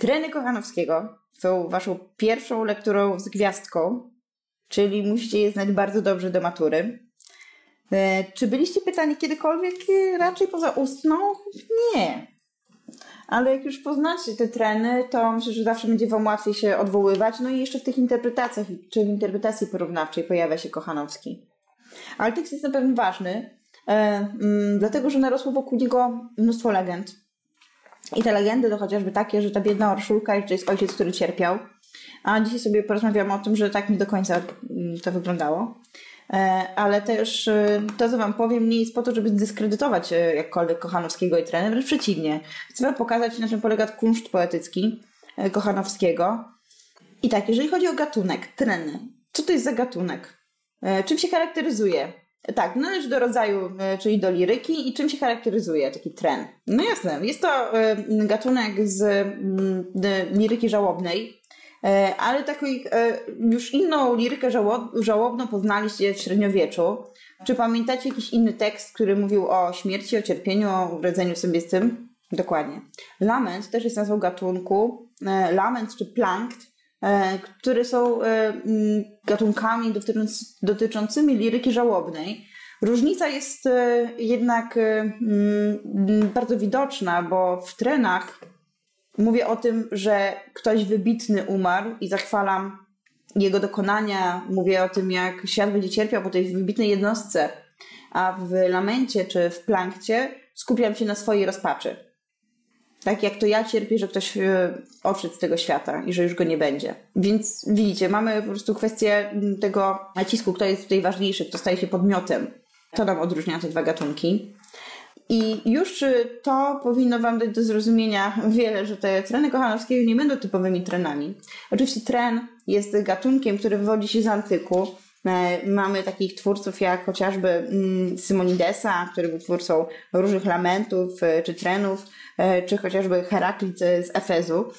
Treny Kochanowskiego są waszą pierwszą lekturą z gwiazdką, czyli musicie je znać bardzo dobrze do matury. E, czy byliście pytani kiedykolwiek e, raczej poza ustną? Nie. Ale jak już poznacie te treny, to myślę, że zawsze będzie wam łatwiej się odwoływać. No i jeszcze w tych interpretacjach, czy w interpretacji porównawczej pojawia się Kochanowski. Ale tekst jest na pewno ważny, e, dlatego że narosło wokół niego mnóstwo legend. I te legendy to chociażby takie, że ta biedna Orszulka to jest ojciec, który cierpiał. A dzisiaj sobie porozmawiamy o tym, że tak nie do końca mm, to wyglądało. E, ale też e, to, co Wam powiem, nie jest po to, żeby zdyskredytować e, jakkolwiek Kochanowskiego i trenera, wręcz przeciwnie. Chcę Wam pokazać, na czym polega kunszt poetycki Kochanowskiego. I tak, jeżeli chodzi o gatunek, treny, co to jest za gatunek? Czym się charakteryzuje? Tak, należy do rodzaju, czyli do liryki i czym się charakteryzuje taki tren? No jasne, jest to gatunek z mm, liryki żałobnej, E, ale taką e, już inną lirykę żałobną poznaliście w średniowieczu. Czy pamiętacie jakiś inny tekst, który mówił o śmierci, o cierpieniu, o radzeniu sobie z tym? Dokładnie. Lament też jest nazwą gatunku. E, lament czy plankt, które są gatunkami dotyczącymi liryki żałobnej. Różnica jest jednak bardzo widoczna, bo w trenach Mówię o tym, że ktoś wybitny umarł i zachwalam jego dokonania. Mówię o tym, jak świat będzie cierpiał po tej wybitnej jednostce. A w lamencie czy w plankcie skupiam się na swojej rozpaczy. Tak jak to ja cierpię, że ktoś e, odszedł z tego świata i że już go nie będzie. Więc widzicie, mamy po prostu kwestię tego nacisku, kto jest tutaj ważniejszy, kto staje się podmiotem. To nam odróżnia te dwa gatunki. I już to powinno Wam dać do zrozumienia wiele, że te treny Kochanowskiego nie będą typowymi trenami. Oczywiście tren jest gatunkiem, który wywodzi się z antyku. E, mamy takich twórców jak chociażby mm, Simonidesa, który był twórcą różnych lamentów e, czy trenów, e, czy chociażby Heraklit z Efezu,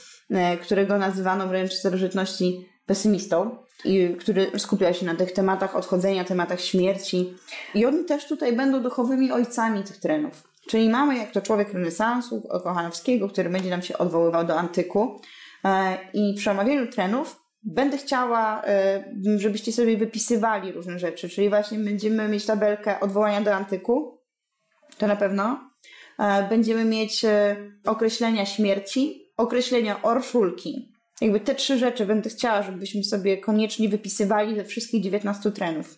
którego nazywano wręcz w starożytności pesymistą i który skupia się na tych tematach odchodzenia, tematach śmierci. I oni też tutaj będą duchowymi ojcami tych trenów. Czyli mamy jak to człowiek renesansu Kochanowskiego, który będzie nam się odwoływał do antyku. I przy omawianiu trenów będę chciała, e, żebyście sobie wypisywali różne rzeczy, czyli właśnie będziemy mieć tabelkę odwołania do antyku, to na pewno. E, będziemy mieć określenia śmierci, określenia orszulki, jakby te trzy rzeczy będę chciała, żebyśmy sobie koniecznie wypisywali ze wszystkich 19 trenów.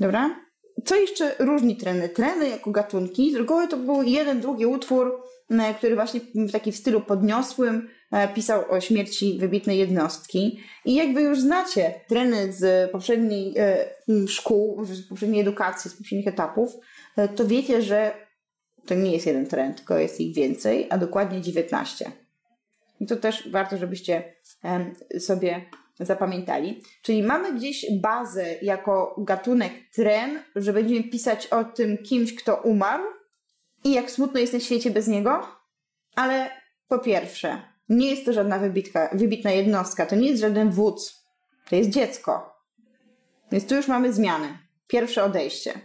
Dobra? Co jeszcze różni treny? Treny jako gatunki, z reguły to był jeden, drugi utwór, który właśnie w taki w stylu podniosłym e, pisał o śmierci wybitnej jednostki. I jakby już znacie treny z poprzedniej e, szkół, z poprzedniej edukacji, z poprzednich etapów, e, to wiecie, że to nie jest jeden trend, tylko jest ich więcej, a dokładnie 19. I to też warto, żebyście sobie zapamiętali. Czyli mamy gdzieś bazę jako gatunek tren, że będziemy pisać o tym kimś, kto umarł i jak smutno jest na świecie bez niego. Ale po pierwsze, nie jest to żadna wybitka, wybitna jednostka, to nie jest żaden wódz, to jest dziecko. Więc tu już mamy zmiany. Pierwsze odejście.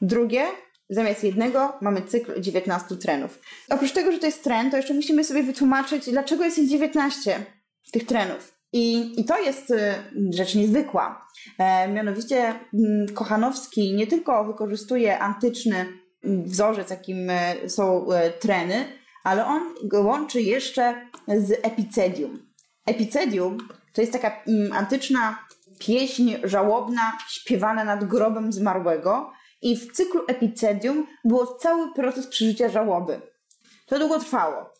Drugie, Zamiast jednego mamy cykl 19 trenów. Oprócz tego, że to jest tren, to jeszcze musimy sobie wytłumaczyć, dlaczego jest ich 19 tych trenów. I, i to jest y, rzecz niezwykła. E, mianowicie mm, Kochanowski nie tylko wykorzystuje antyczny wzorzec, jakim e, są e, treny, ale on go łączy jeszcze z epicedium. Epicedium to jest taka mm, antyczna pieśń żałobna śpiewana nad grobem zmarłego, i w cyklu epicedium było cały proces przeżycia żałoby. To długo trwało.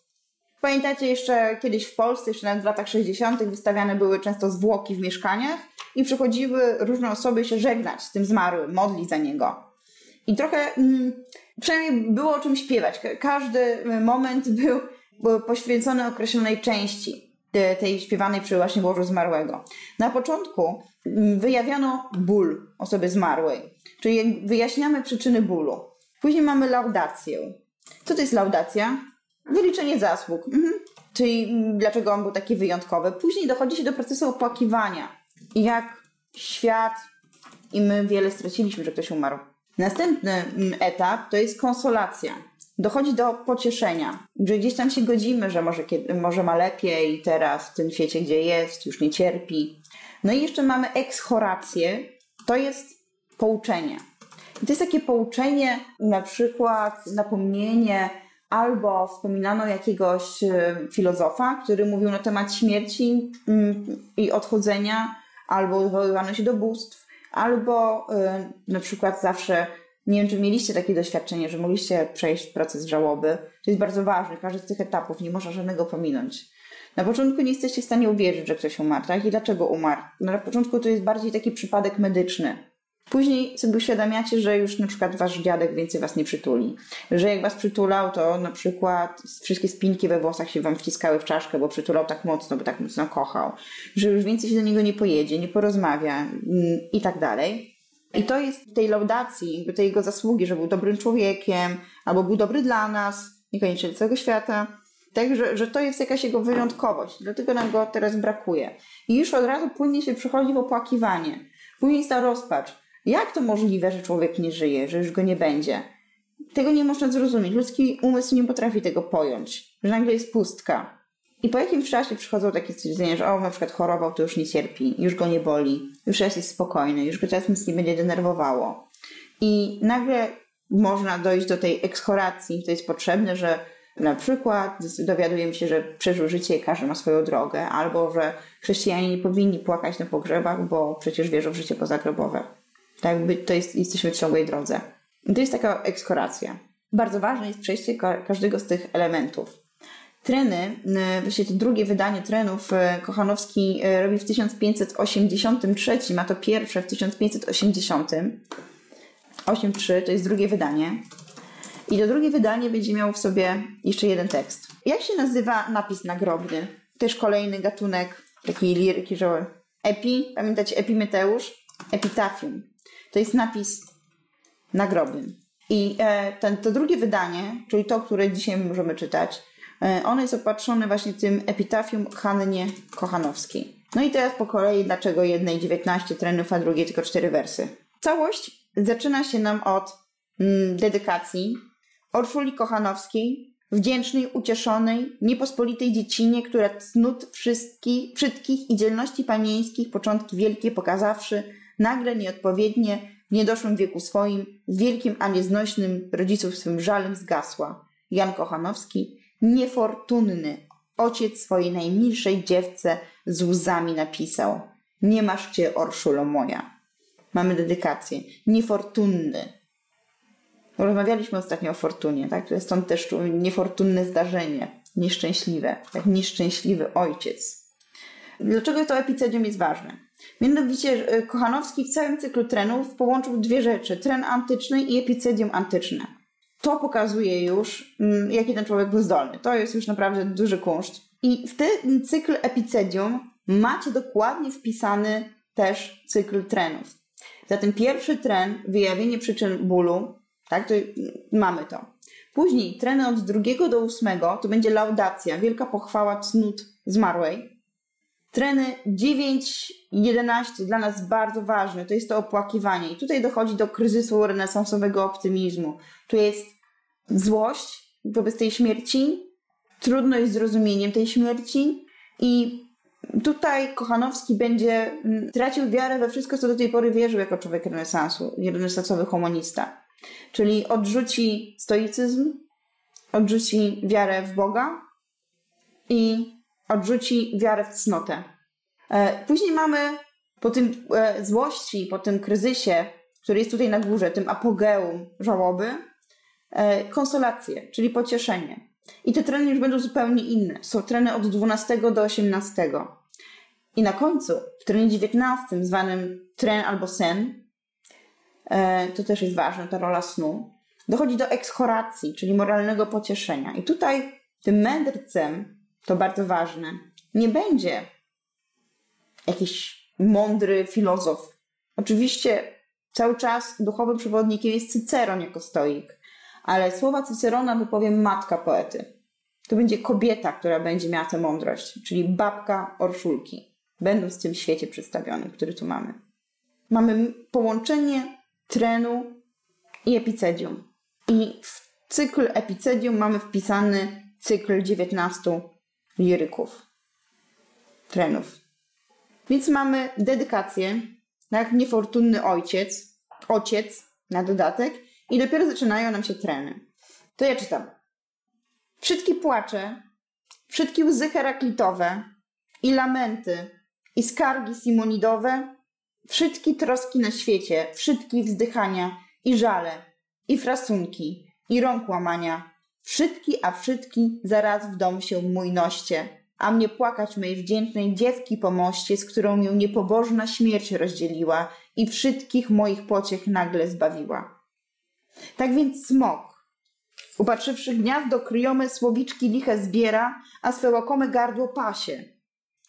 Pamiętacie jeszcze kiedyś w Polsce, jeszcze nawet w latach 60., wystawiane były często zwłoki w mieszkaniach i przychodziły różne osoby się żegnać z tym zmarłym, modlić za niego. I trochę, mm, przynajmniej było o czym śpiewać. Każdy moment był, był poświęcony określonej części tej śpiewanej przy właśnie łożu zmarłego. Na początku mm, wyjawiano ból osoby zmarłej. Czyli wyjaśniamy przyczyny bólu. Później mamy laudację. Co to jest laudacja? Wyliczenie zasług. Mhm. Czyli mm, dlaczego on był taki wyjątkowy. Później dochodzi się do procesu opłakiwania. Jak świat i my wiele straciliśmy, że ktoś umarł. Następny mm, etap to jest konsolacja. dochodzi do pocieszenia, że gdzieś tam się godzimy, że może, może ma lepiej teraz w tym świecie, gdzie jest, już nie cierpi. No i jeszcze mamy ekshorację, to jest pouczenie. I to jest takie pouczenie, na przykład napomnienie, albo wspominano jakiegoś e, filozofa, który mówił na temat śmierci mm, i odchodzenia, albo odwoływano się do bóstw, albo e, na przykład zawsze, nie wiem czy mieliście takie doświadczenie, że mogliście przejść proces żałoby. To jest bardzo ważne, każdy z tych etapów, nie można żadnego pominąć. Na początku nie jesteście w stanie uwierzyć, że ktoś umarł, tak? I dlaczego umarł? No, na początku to jest bardziej taki przypadek medyczny. Później sobie uświadamiacie, że już na przykład wasz dziadek więcej was nie przytuli. Że jak was przytulał, to na przykład wszystkie spinki we włosach się wam wciskały w czaszkę, bo przytulał tak mocno, bo tak mocno kochał. Że już więcej się do niego nie pojedzie, nie porozmawia mm, i tak dalej. I to jest tej laudacji, jakby tej jego zasługi, że był dobrym człowiekiem, albo był dobry dla nas, niekoniecznie dla całego świata. Tak, że, że to jest jakaś jego wyjątkowość, dlatego nam go teraz brakuje. I już od razu płynnie się przychodzi w opłakiwanie. Później jest ta rozpacz jak to możliwe, że człowiek nie żyje, że już go nie będzie? Tego nie można zrozumieć. Ludzki umysł nie potrafi tego pojąć, że nagle jest pustka. I po jakimś czasie przychodzą takie stwierdzenia, że o, na przykład chorował, to już nie cierpi, już go nie boli, już teraz jest spokojny, już go teraz nic nie będzie denerwowało. I nagle można dojść do tej ekschoracji, to jest potrzebne, że na przykład dowiadujemy się, że przeżył życie i każdy ma swoją drogę, albo że chrześcijanie nie powinni płakać na pogrzebach, bo przecież wierzą w życie pozagrobowe. Tak jakby to jest, jesteśmy w ciągłej drodze. To jest taka ekskoracja. Bardzo ważne jest przejście każdego z tych elementów. Treny, właśnie to drugie wydanie trenów e, Kochanowski e, robi w 1583, a to pierwsze w 1580. 8.3 to jest drugie wydanie. I to drugie wydanie będzie miało w sobie jeszcze jeden tekst. Jak się nazywa napis nagrobny? Też kolejny gatunek takiej liryki, że epi, pamiętacie epimeteusz? Epitafium. To jest napis nagrobny. I e, ten, to drugie wydanie, czyli to, które dzisiaj możemy czytać, e, ono jest opatrzone właśnie tym epitafium Hannie Kochanowskiej. No i teraz po kolei, dlaczego jednej 19 trenów, a drugiej tylko 4 wersy. Całość zaczyna się nam od mm, dedykacji Orszuli Kochanowskiej, wdzięcznej, ucieszonej, niepospolitej dziecinie, która cnót wszystkich, wszystkich i dzielności panieńskich początki wielkie pokazawszy, nagle nieodpowiednie w niedoszłym wieku swoim, z wielkim, a nieznośnym rodziców swym żalem zgasła. Jan Kochanowski, niefortunny, ojciec swojej najmilszej dziewce z łzami napisał Nie masz cię, Orszulo moja. Mamy dedykację. Niefortunny. Rozmawialiśmy ostatnio o fortunie, tak? Stąd też niefortunne zdarzenie, nieszczęśliwe, tak? Nieszczęśliwy ojciec. Dlaczego to epicedium jest ważne? Mianowicie e, Kochanowski w całym cyklu trenów połączył dwie rzeczy: tren antyczny i epicedium antyczne. To pokazuje już, mm, jaki ten człowiek był zdolny. To jest już naprawdę duży kunszt. I w ten cykl epicedium macie dokładnie wpisany też cykl trenów. Zatem pierwszy tren, wyjawienie przyczyn bólu, tak, to mamy to. Później treny od drugiego do ósmego to będzie laudacja, wielka pochwała cnót zmarłej. Treny 9 i 11 dla nas bardzo ważne, to jest to opłakiwanie. I tutaj dochodzi do kryzysu renesansowego optymizmu. Tu jest złość wobec tej śmierci, trudność z zrozumieniem tej śmierci i tutaj Kochanowski będzie mm, tracił wiarę we wszystko, co do tej pory wierzył jako człowiek renesansu, renesansowy humanista. Czyli odrzuci stoicyzm, odrzuci wiarę w Boga i odrzuci wiarę w cnotę. E, później mamy po tym e, złości, po tym kryzysie, który jest tutaj na górze, tym apogeum żałoby, e, konsolację, czyli pocieszenie. I te treny już będą zupełnie inne. Są treny od 12 do 18. I na końcu, w trenie 19, zwanym tren albo sen, to też jest ważne, ta rola snu, dochodzi do ekschoracji, czyli moralnego pocieszenia. I tutaj tym mędrcem to bardzo ważne, nie będzie jakiś mądry filozof. Oczywiście cały czas duchowym przewodnikiem jest Cyceron jako stoik, ale słowa Cycerona wypowie matka poety. To będzie kobieta, która będzie miała tę mądrość, czyli babka Orszulki, będąc w tym świecie przedstawionym, który tu mamy. Mamy połączenie trenu i epicedium. I w cykl epicedium mamy wpisany cykl 19 liryków, trenów. Więc mamy dedykację, jak niefortunny ojciec, ociec na dodatek i dopiero zaczynają nam się treny. To ja czytam. Wszystkie płacze, wszystkie łzy heraklitowe i lamenty i skargi simonidowe, wszystkie troski na świecie, wszystkie wzdychania i żale i frasunki i rąk łamania, wszystki a wszystki zaraz w dom się mój noście, a mnie płakać mej wdzięcznej dziewki po moście, z którą mię niepobożna śmierć rozdzieliła i wszystkich moich pociech nagle zbawiła. Tak więc smok, upatrzywszy gniazdo kryjome słowiczki liche zbiera, a swe łakome gardło pasie.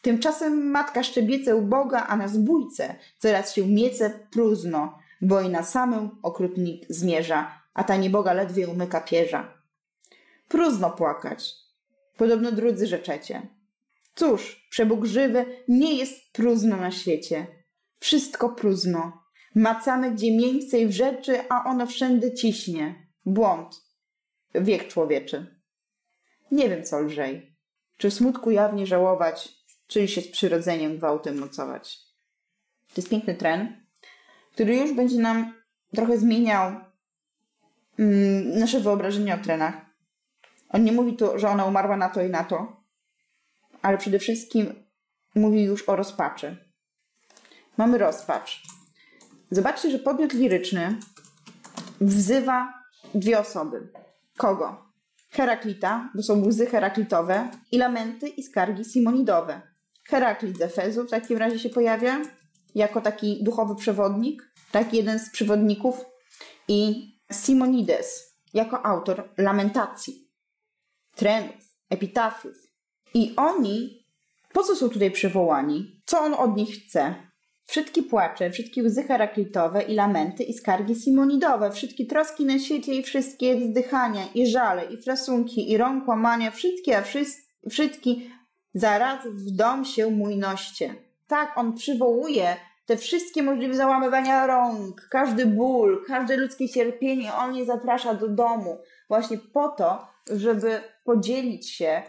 Tymczasem matka szczebiece uboga, a na zbójce coraz się miece próżno, bo i na samę okrutnik zmierza, a ta nieboga ledwie umyka pierza. Próżno płakać. Podobno drudzy rzeczecie. Cóż, przebóg żywy nie jest próżno na świecie. Wszystko próżno. Macamy gdzie miejsce w rzeczy, a ono wszędzie ciśnie. Błąd. Wiek człowieczy. Nie wiem, co lżej. Czy smutku jawnie żałować, czy się z przyrodzeniem gwałtem mocować. To jest piękny tren, który już będzie nam trochę zmieniał mm, nasze wyobrażenie o trenach. On nie mówi tu, że ona umarła na to i na to, ale przede wszystkim mówi już o rozpaczy. Mamy rozpacz. Zobaczcie, że podmiot liryczny wzywa dwie osoby. Kogo? Heraklita, bo są łzy heraklitowe, i lamenty i skargi simonidowe. Heraklit z Efezu w takim razie się pojawia jako taki duchowy przewodnik, tak, jeden z przewodników, i Simonides jako autor lamentacji, trenów, epitafiów. I oni, po co są tutaj przywołani? Co on od nich chce? Wszystkie płacze, wszystkie łzy heraklitowe i lamenty i skargi simonidowe, wszystkie troski na świecie i wszystkie wzdychania i żale i frasunki i rąk łamania, wszystkie, a wszystkie zaraz w dom się mój noście. Tak, on przywołuje te wszystkie możliwe załamywania rąk, każdy ból, każde ludzkie cierpienie, on je zaprasza do domu właśnie po to, żeby podzielić się,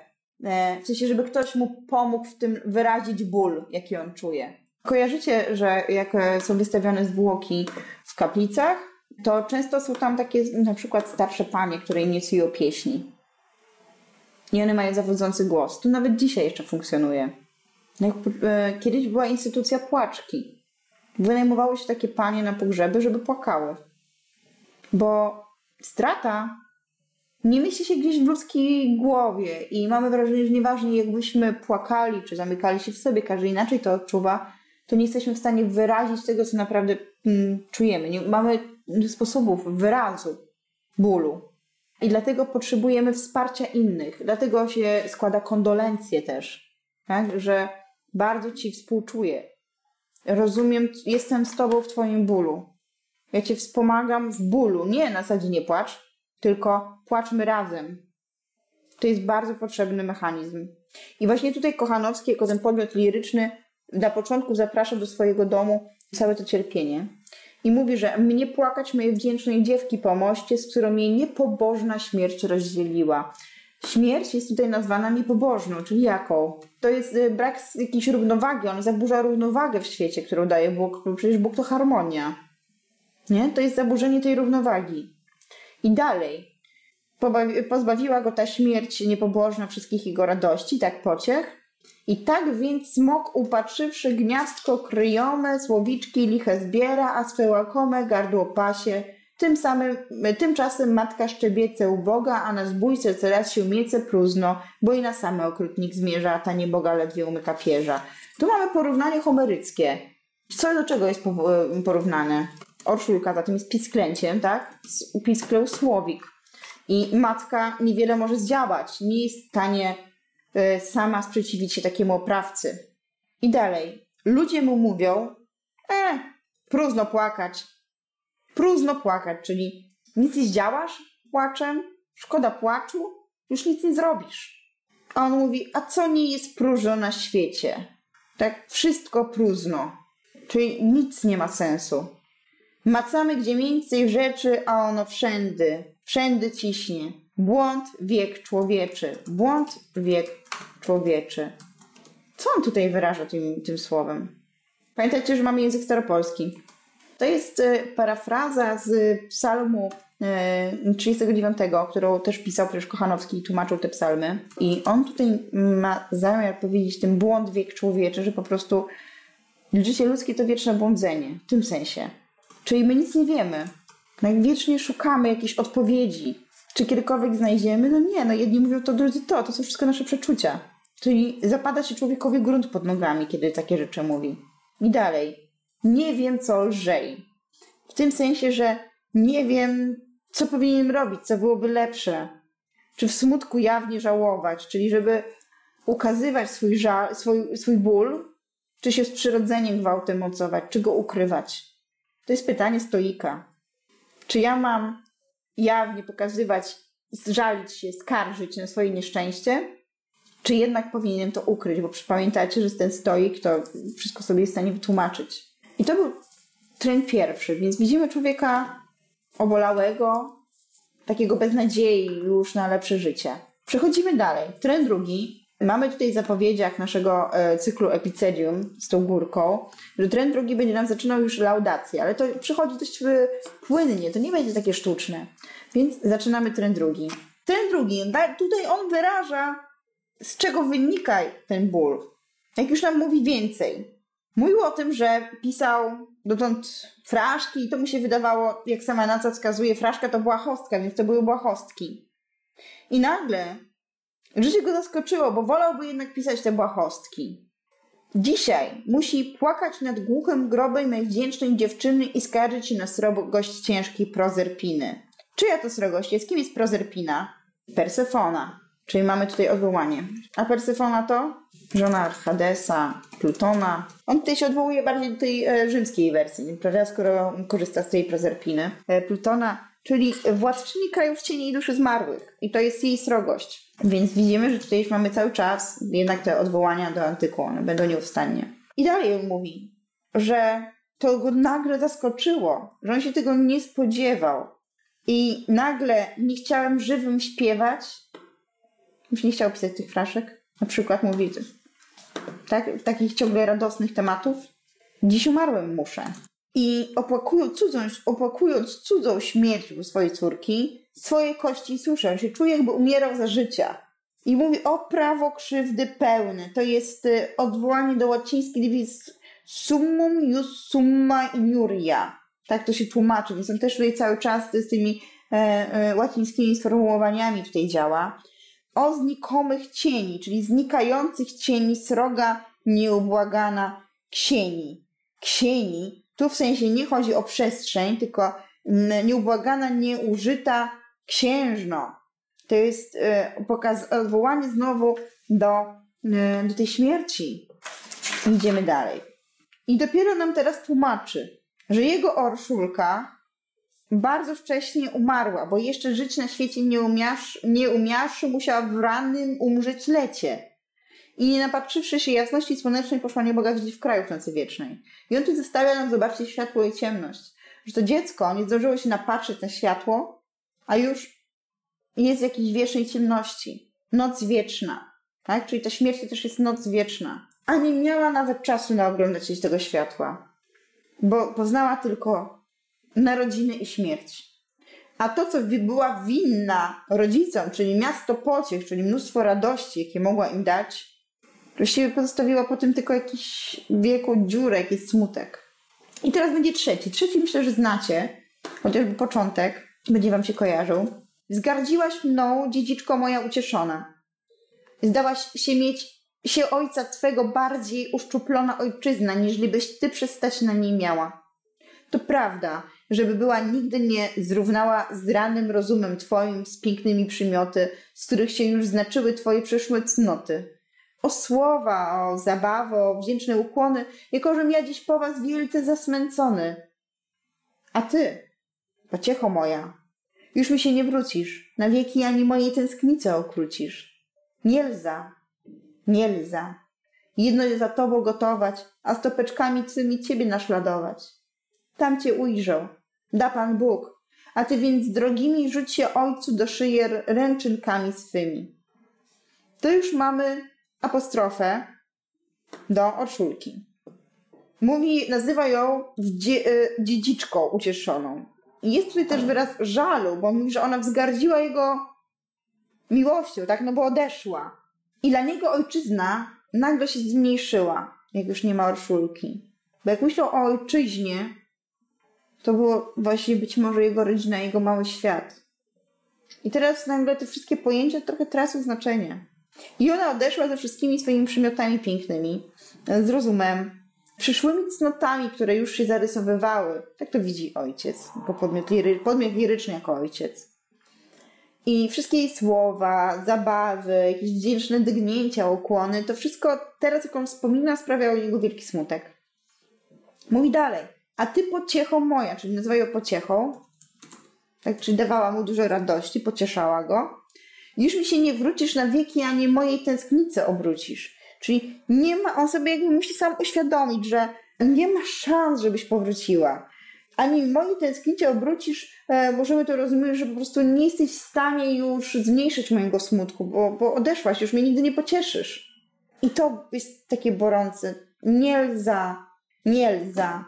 e, w sensie, żeby ktoś mu pomógł w tym wyrazić ból, jaki on czuje. Kojarzycie, że jak są wystawione zwłoki w kaplicach, to często są tam takie na przykład starsze panie, które inicjują pieśni. I one mają zawodzący głos. To nawet dzisiaj jeszcze funkcjonuje. E, kiedyś była instytucja płaczki. Wynajmowało się takie panie na pogrzeby, żeby płakały. Bo strata nie mieści się gdzieś w ludzkiej głowie i mamy wrażenie, że nieważne jakbyśmy płakali czy zamykali się w sobie, każdy inaczej to odczuwa, to nie jesteśmy w stanie wyrazić tego, co naprawdę mm, czujemy. Nie mamy sposobów wyrazu bólu. I dlatego potrzebujemy wsparcia innych. Dlatego się składa kondolencje też, tak? że bardzo Ci współczuję. Rozumiem, jestem z Tobą w Twoim bólu. Ja Cię wspomagam w bólu. Nie na zasadzie nie płacz, tylko płaczmy razem. To jest bardzo potrzebny mechanizm. I właśnie tutaj Kochanowski, jako ten podmiot liryczny, na początku zaprasza do swojego domu całe to cierpienie. I mówi, że mnie płakać mojej wdzięcznej dziewki po moście, z którą mnie niepobożna śmierć rozdzieliła. Śmierć jest tutaj nazwana niepobożną, czyli jaką? To jest y, brak jakiejś równowagi, on zaburza równowagę w świecie, którą daje Bóg, przecież Bóg to harmonia. Nie? To jest zaburzenie tej równowagi. I dalej. Pozbawiła go ta śmierć niepobożna wszystkich jego radości, tak pociech. I tak więc smok upatrzywszy gniazdko kryjome, słowiczki liche zbiera, a swe łakome gardło pasie. Tym samym, tymczasem matka szczebiece uboga, a na zbójce coraz się miece próżno, bo i na same okrutnik zmierza, a ta nieboga ledwie umyka pierza. Tu mamy porównanie homeryckie. Co do czego jest porównane? Orszulka za tym jest pisklęciem, tak? Upiskleł słowik. I matka niewiele może zdziałać. Nie jest w stanie y, sama sprzeciwić się takiemu oprawcy. I dalej. Ludzie mu mówią, e, próżno płakać. Próżno płakać, czyli nic nie zdziałasz płaczem, szkoda płaczu, już nic nie zrobisz. A on mówi, a co nie jest próżno na świecie? Tak, wszystko próżno. Czyli nic nie ma sensu. Macamy gdzie więcej rzeczy, a ono wszędy. wszędy ciśnie. Błąd wiek człowieczy. Błąd wiek człowieczy. Co on tutaj wyraża tym, tym słowem? Pamiętajcie, że mamy język staropolski. To jest e, parafraza z psalmu 39, e, którą też pisał przecież Kochanowski i tłumaczył te psalmy. I on tutaj ma zamiar powiedzieć ten błąd wiek człowieczy, że po prostu życie ludzkie to wieczne błądzenie. W tym sensie. Czyli my nic nie wiemy. Jak szukamy jakiejś odpowiedzi. Czy kiedykolwiek znajdziemy? No nie, no jedni mówią to, drudzy to. To są wszystko nasze przeczucia. Czyli zapada się człowiekowi grunt pod nogami, kiedy takie rzeczy mówi. I dalej. Nie wiem, co lżej. W tym sensie, że nie wiem, co powinienem robić, co byłoby lepsze. Czy w smutku jawnie żałować, czyli żeby ukazywać swój, żal, swój, swój ból, czy się z przyrodzeniem gwałtem mocować, czy go ukrywać. To jest pytanie stoika. Czy ja mam jawnie pokazywać, żalić się, skarżyć na swoje nieszczęście, czy jednak powinienem to ukryć, bo pamiętajcie, że ten stoik to wszystko sobie jest w stanie wytłumaczyć. I to był trend pierwszy, więc widzimy człowieka obolałego, takiego bez nadziei już na lepsze życie. Przechodzimy dalej. Trend drugi. Mamy tutaj w zapowiedziach naszego e, cyklu Epicedium z tą górką, że trend drugi będzie nam zaczynał już laudację, ale to przychodzi dość e, płynnie, to nie będzie takie sztuczne. Więc zaczynamy trend drugi. Trend drugi, tutaj on wyraża, z czego wynika ten ból. Jak już nam mówi więcej. Mówił o tym, że pisał dotąd fraszki i to mu się wydawało, jak sama nazwa wskazuje, fraszka to błahostka, więc to były błahostki. I nagle życie go zaskoczyło, bo wolałby jednak pisać te błahostki. Dzisiaj musi płakać nad głuchym grobem najwdzięcznej dziewczyny i skarżyć się na srogość ciężkiej Prozerpiny. Czyja to srogość jest? Kim jest Prozerpina? Persefona. Czyli mamy tutaj odwołanie. A Persefona to? Żona Hadesa, Plutona. On tutaj się odwołuje bardziej do tej e, rzymskiej wersji, prawda, skoro korzysta z tej Prozerpiny. E, Plutona, czyli władczyni krajów cieni i duszy zmarłych. I to jest jej srogość. Więc widzimy, że tutaj już mamy cały czas jednak te odwołania do antyku, one będą nieustannie. I dalej on mówi, że to go nagle zaskoczyło, że on się tego nie spodziewał. I nagle nie chciałem żywym śpiewać, już nie chciał pisać tych fraszek. Na przykład mówi, tak, takich ciągle radosnych tematów. Dziś umarłem muszę. I opłakując cudzą, opłakując cudzą śmierć u swojej córki, swoje kości słyszę, się czuje jakby umierał za życia. I mówi o prawo krzywdy pełne. To jest y, odwołanie do łacińskiej dywizji summum jus summa iniuria. Tak to się tłumaczy, więc on też tutaj cały czas z tymi e, e, łacińskimi sformułowaniami tutaj działa o znikomych cieni, czyli znikających cieni sroga nieubłagana ksieni. Ksieni, tu w sensie nie chodzi o przestrzeń, tylko nieubłagana, nieużyta księżno. To jest pokaz, odwołanie znowu do, e, do tej śmierci. Idziemy dalej. I dopiero nam teraz tłumaczy, że jego orszulka bardzo wcześnie umarła, bo jeszcze żyć na świecie nie, umiasz, nie umiawszy, musiała w rannym umrzeć lecie. I nie napatrzywszy się jasności słonecznej, poszła nieboga w kraju w nocy wiecznej. I on tu zostawia nam, zobaczyć światło i ciemność. Że to dziecko nie zdążyło się napatrzeć na światło, a już jest w jakiejś wiecznej ciemności. Noc wieczna. Tak? Czyli ta śmierć to też jest noc wieczna. A nie miała nawet czasu na oglądać tego światła. Bo poznała tylko narodziny i śmierć. A to, co była winna rodzicom, czyli miasto pociech, czyli mnóstwo radości, jakie mogła im dać, właściwie pozostawiła po tym tylko jakiś wieku dziurę, jakiś smutek. I teraz będzie trzeci. Trzeci myślę, że znacie, chociażby początek, będzie wam się kojarzył. Zgardziłaś mną, dziedziczko moja ucieszona. Zdałaś się mieć się ojca twego bardziej uszczuplona ojczyzna, niż byś ty przestać na niej miała. To prawda, żeby była nigdy nie zrównała z ranym rozumem Twoim z pięknymi przymioty, z których się już znaczyły Twoje przeszłe cnoty. O słowa, o zabawę, o wdzięczne ukłony, jakożem ja dziś po Was wielce zasmęcony. A Ty, pociecho moja, już mi się nie wrócisz, na wieki ani mojej tęsknicy okrócisz. Nie lza, nie lza. Jedno za Tobą gotować, a stopeczkami Twymi Ciebie naśladować tam cię ujrzał. Da Pan Bóg. a ty więc drogimi rzuć się ojcu do szyi ręczynkami swymi. To już mamy apostrofę do Orszulki. Mówi, nazywa ją y, dziedziczką ucieszoną. Jest tutaj też wyraz żalu, bo mówi, że ona wzgardziła jego miłością, tak? No bo odeszła. I dla niego ojczyzna nagle się zmniejszyła, jak już nie ma Orszulki. Bo jak myślał o ojczyźnie, to było właśnie być może jego rodzina, jego mały świat. I teraz nagle te wszystkie pojęcia trochę tracą znaczenie. I ona odeszła ze wszystkimi swoimi przymiotami pięknymi, z rozumem, przyszłymi cnotami, które już się zarysowywały. Tak to widzi ojciec, jako podmiot, liry, podmiot liryczny jako ojciec. I wszystkie jej słowa, zabawy, jakieś wdzięczne dygnięcia, ukłony, to wszystko teraz, jak on wspomina, sprawiało niego wielki smutek. Mówi dalej, a ty pociechą moja, czyli nazywa ją pociechą, tak, czyli dawała mu dużo radości, pocieszała go. Już mi się nie wrócisz na wieki, ani mojej tęsknicy obrócisz. Czyli nie ma, on sobie jakby musi sam uświadomić, że nie ma szans, żebyś powróciła. Ani mojej tęsknicie obrócisz, e, możemy to rozumieć, że po prostu nie jesteś w stanie już zmniejszyć mojego smutku, bo, bo odeszłaś, już mnie nigdy nie pocieszysz. I to jest takie borące. Nie lza, nie lza.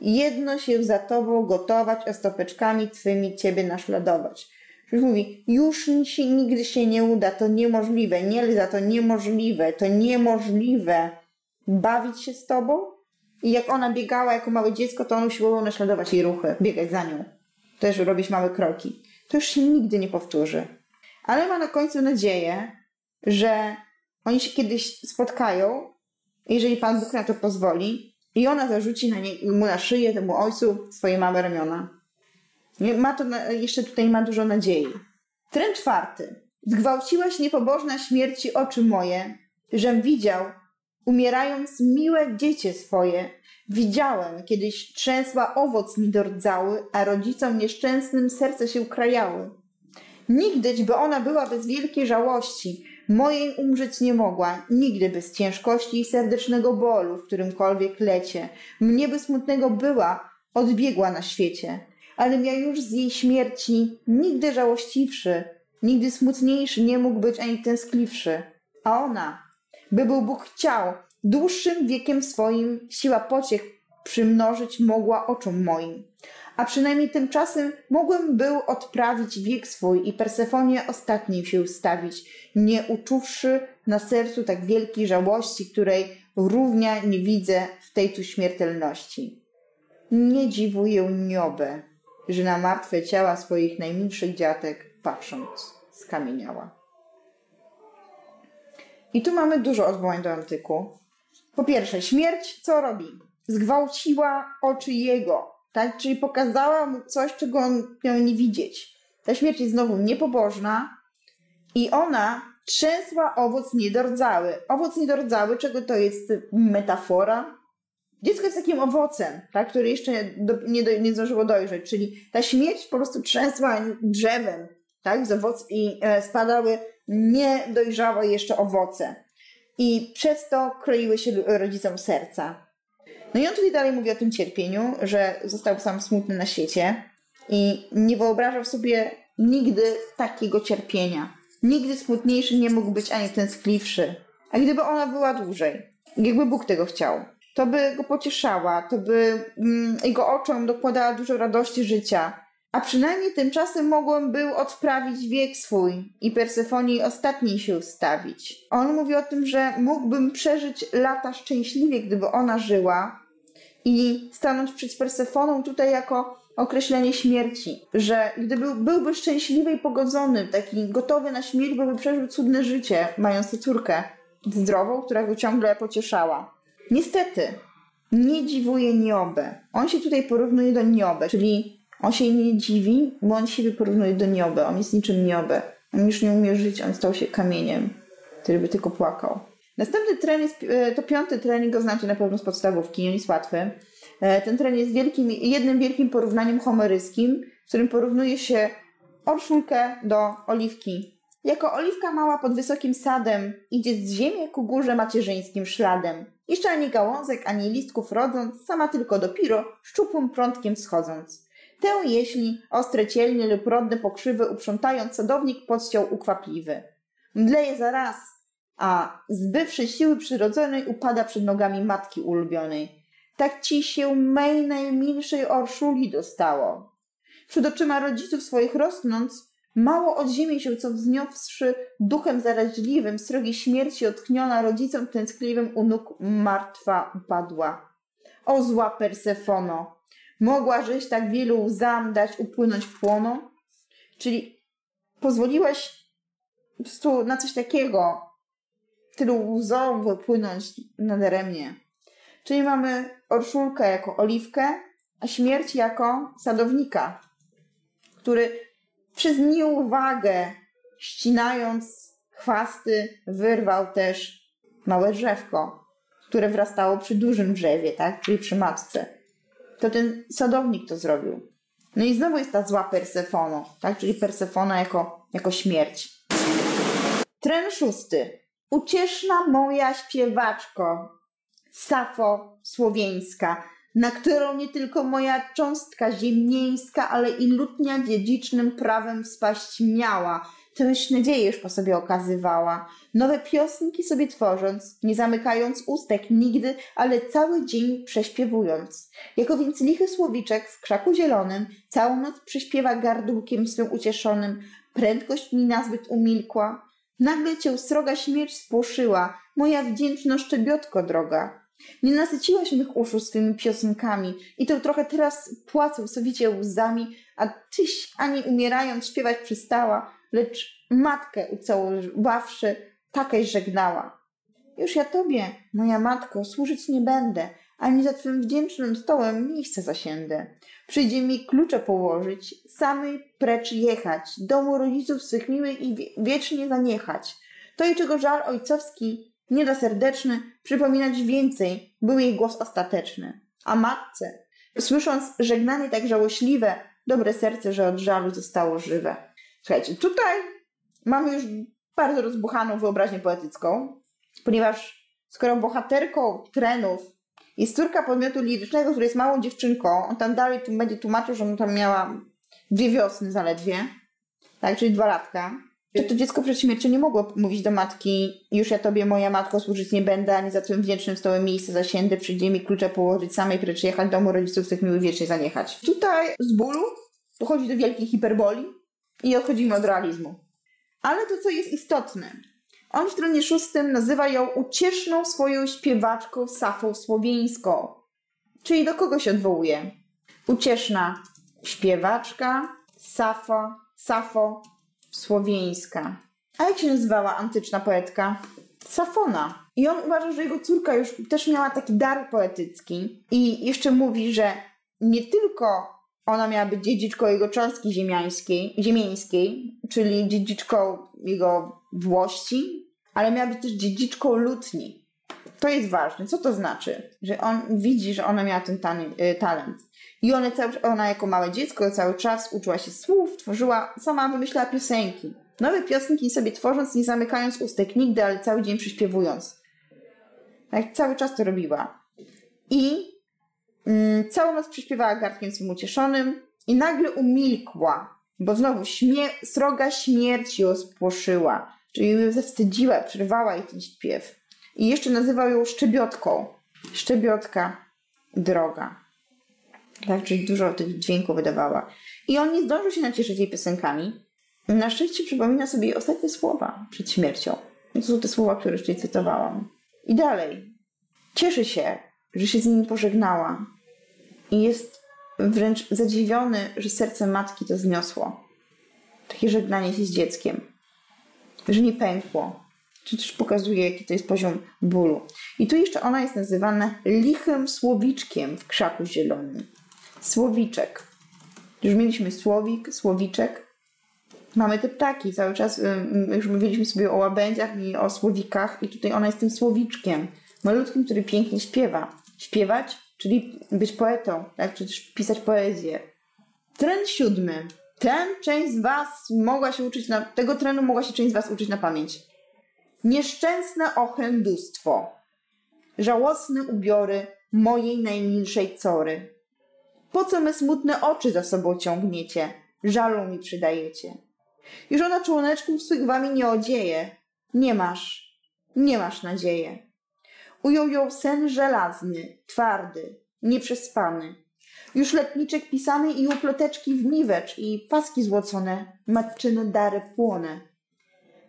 Jedno się za tobą gotować, a stopeczkami twymi ciebie naśladować. Czyli mówi, już się, nigdy się nie uda, to niemożliwe, nie lza, to niemożliwe, to niemożliwe bawić się z tobą. I jak ona biegała jako małe dziecko, to on usiłował naśladować jej ruchy, biegać za nią. Też robić małe kroki. To już się nigdy nie powtórzy. Ale ma na końcu nadzieję, że oni się kiedyś spotkają, jeżeli Pan Bóg na to pozwoli, i ona zarzuci na nie, mu na szyję, temu ojcu, swoje małe ramiona. Ma to na, jeszcze tutaj ma dużo nadziei. Tren czwarty. Zgwałciłaś niepobożna śmierci oczy moje, żem widział, umierając miłe dziecię swoje. Widziałem, kiedyś trzęsła owoc niedordzały, a rodzicom nieszczęsnym serce się krajały. Nigdyś by ona była bez wielkiej żałości, mojej umrzeć nie mogła, nigdy bez ciężkości i serdecznego bólu, w którymkolwiek lecie. Mnie by smutnego była, odbiegła na świecie ale ja już z jej śmierci nigdy żałościwszy, nigdy smutniejszy nie mógł być ani tęskliwszy. A ona, by był Bóg chciał, dłuższym wiekiem swoim siła pociech przymnożyć mogła oczom moim. A przynajmniej tymczasem mogłem był odprawić wiek swój i Persefonie ostatnim się ustawić, nie uczuwszy na sercu tak wielkiej żałości, której równia nie widzę w tej tu śmiertelności. Nie dziwuję niobę, że na martwe ciała swoich najmilszych dziatek, patrząc, skamieniała. I tu mamy dużo odwołań do antyku. Po pierwsze, śmierć co robi? Zgwałciła oczy jego, tak? Czyli pokazała mu coś, czego on miał nie widzieć. Ta śmierć jest znowu niepobożna i ona trzęsła owoc niedordzały. Owoc niedordzały, czego to jest metafora? Dziecko jest takim owocem, tak, który jeszcze do, nie, do, nie zdążyło dojrzeć, czyli ta śmierć po prostu trzęsła drzewem, tak, z owoc i e, spadały niedojrzałe jeszcze owoce. I przez to kroiły się rodzicom serca. No i on tutaj dalej mówi o tym cierpieniu, że został sam smutny na świecie i nie wyobrażał sobie nigdy takiego cierpienia. Nigdy smutniejszy nie mógł być ani tęskliwszy. A gdyby ona była dłużej, jakby Bóg tego chciał, to by go pocieszała, to by mm, jego oczom dokładała dużo radości życia. A przynajmniej tymczasem mogłem był odprawić wiek swój i Persefonii ostatniej się ustawić. On mówi o tym, że mógłbym przeżyć lata szczęśliwie, gdyby ona żyła i stanąć przed Persefoną tutaj jako określenie śmierci, że gdyby byłby szczęśliwy i pogodzony, taki gotowy na śmierć, byłby przeżył cudne życie, mając tę córkę zdrową, która go ciągle pocieszała. Niestety, nie dziwuje Niobę. On się tutaj porównuje do Niobę, czyli on się nie dziwi, bo on siebie porównuje do Niobę. On jest niczym Niobę. On już nie umie żyć, on stał się kamieniem, który by tylko płakał. Następny trening, e, to piąty trening, go znacie na pewno z podstawówki, on jest łatwy. E, ten trening jest wielkim, jednym wielkim porównaniem homeryskim, w którym porównuje się orszulkę do oliwki. Jako oliwka mała pod wysokim sadem idzie z ziemi ku górze macierzyńskim śladem. Jeszcze ani gałązek, ani listków rodząc, sama tylko dopiero szczupłym prądkiem schodząc. Tę jeśli ostre cielnie lub rodne pokrzywy uprzątając sadownik podciął ukwapliwy. Mdleje zaraz, a zbywszy siły przyrodzonej upada przed nogami matki ulubionej. Tak ci się mej najmilszej orszuli dostało. Przed oczyma rodziców swoich rosnąc, mało od ziemi się co wzniosłszy duchem zaraźliwym, srogi śmierci otkniona rodzicom tęskliwym u nóg martwa upadła. O zła Persefono, mogłażeś tak wielu łzam dać upłynąć płoną? Czyli pozwoliłaś po prostu na coś takiego, tylu łzą wypłynąć nadaremnie. Czyli mamy Orszulkę jako oliwkę, a śmierć jako sadownika, który przez nieuwagę, ścinając chwasty, wyrwał też małe drzewko, które wrastało przy dużym drzewie, tak? czyli przy matce. To ten sadownik to zrobił. No i znowu jest ta zła Persefono, tak? czyli Persefona jako, jako śmierć. Tren szósty. Ucieszna moja śpiewaczko, Safo słowiańska, na którą nie tylko moja cząstka ziemnieńska, ale i lutnia dziedzicznym prawem spaść miała. Już nadzieję już po sobie okazywała. Nowe piosenki sobie tworząc, nie zamykając ustek nigdy, ale cały dzień prześpiewując. Jako więc lichy słowiczek w krzaku zielonym, całą noc przyśpiewa gardłkiem swym ucieszonym. Prędkość mi nazbyt umilkła. Nagle cię sroga śmierć spłoszyła, moja wdzięczna szczebiotko droga. Nie nasyciłaś mych uszu swymi piosenkami i to trochę teraz płacą sowicie łzami, a tyś ani umierając śpiewać przystała, lecz matkę ucałowawszy, takeś żegnała. Już ja tobie, moja matko, służyć nie będę, ani za twym wdzięcznym stołem miejsce zasiędę. Przyjdzie mi klucze położyć, samej precz jechać, domu rodziców swych miłych i wiecznie zaniechać. To i czego żal ojcowski nie da serdeczny, przypominać więcej, był jej głos ostateczny. A matce, słysząc żegnanie tak żałośliwe, dobre serce, że od żalu zostało żywe. Słuchajcie, tutaj mamy już bardzo rozbuchaną wyobraźnię poetycką, ponieważ skoro bohaterką trenów jest córka podmiotu lirycznego, który jest małą dziewczynką, on tam dalej tu będzie tłumaczył, że ona tam miała dwie wiosny zaledwie, tak, czyli dwa latka, że to dziecko przed śmiercią nie mogło mówić do matki, już ja tobie, moja matko, służyć nie będę, ani za twym wdzięcznym stołem miejsce zasiędę, przyjdzie mi klucze położyć, samej precz jechać, domu rodziców tych miłych wiecznie zaniechać. Tutaj z bólu dochodzi do wielkiej hiperboli i odchodzimy od realizmu. Ale to, co jest istotne, on w stronie szóstym nazywa ją ucieszną swoją śpiewaczką Safą Słowiańską. Czyli do kogo się odwołuje? Ucieszna śpiewaczka, Safo, Safo słowiańska. A jak się nazywała antyczna poetka? Safona. I on uważa, że jego córka już też miała taki dar poetycki. I jeszcze mówi, że nie tylko ona miała być dziedziczką jego cząstki ziemiańskiej, ziemieńskiej, czyli dziedziczką jego włości, ale miała być też dziedziczką lutni. To jest ważne. Co to znaczy? Że on widzi, że ona miała ten y, talent. I ona, cały, ona jako małe dziecko cały czas uczyła się słów, tworzyła, sama wymyślała piosenki. Nowe piosenki sobie tworząc, nie zamykając ustek nigdy, ale cały dzień przyśpiewując. Tak cały czas to robiła. I mm, całą noc przyśpiewała gardkiem swym ucieszonym i nagle umilkła, bo znowu sroga śmierć ją spłoszyła, czyli ją zawstydziła, przerwała jej ten śpiew. I jeszcze nazywał ją szczebiotką. Szczebiotka droga tak? Czyli dużo tych dźwięków wydawała. I on nie zdążył się nacieszyć jej piosenkami. Na szczęście przypomina sobie jej ostatnie słowa przed śmiercią. To są te słowa, które tutaj cytowałam. I dalej. Cieszy się, że się z nimi pożegnała. I jest wręcz zadziwiony, że serce matki to zniosło. Takie żegnanie się z dzieckiem. Że nie pękło. Czy też pokazuje, jaki to jest poziom bólu. I tu jeszcze ona jest nazywana lichym słowiczkiem w krzaku zielonym. Słowiczek. Już mieliśmy słowik, słowiczek. Mamy te ptaki. Cały czas już mówiliśmy sobie o łabędziach i o słowikach i tutaj ona jest tym słowiczkiem. Malutkim, który pięknie śpiewa. Śpiewać, czyli być poetą, tak? czy też pisać poezję. Tren siódmy. Ten część z Was mogła się uczyć na... Tego trenu mogła się część z Was uczyć na pamięć. Nieszczęsne ochrędustwo. Żałosne ubiory mojej najmilszej cory Po co me smutne oczy za sobą ciągniecie? Żalu mi przydajecie. Już ona członeczków swych wami nie odzieje. Nie masz, nie masz nadzieję. Ujął ją sen żelazny, twardy, nieprzespany. Już letniczek pisany i uploteczki w niwecz i paski złocone, matczyne dary płone.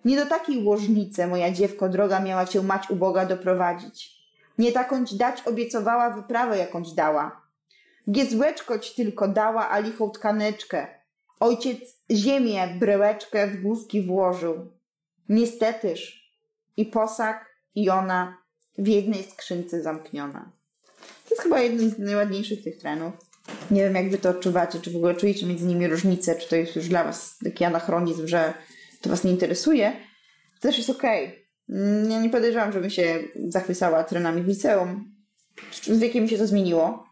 Nie do takiej łożnicy, moja dziewko droga, miała cię mać uboga doprowadzić. Nie takąć dać obiecowała wyprawę jakąś dała. Giezłeczkoć tylko dała, a lichą tkaneczkę. Ojciec ziemię, brełeczkę w główki włożył. Niestetyż i posag, i ona w jednej skrzynce zamkniona. To jest chyba jeden z najładniejszych tych trenów. Nie wiem, jak wy to odczuwacie, czy w ogóle czujecie między nimi różnicę, czy to jest już dla was taki anachronizm, że to was nie interesuje. To też jest okej. Okay. Ja nie podejrzewam, żebym się zachwycała trenami w liceum. Z wiekiem się to zmieniło.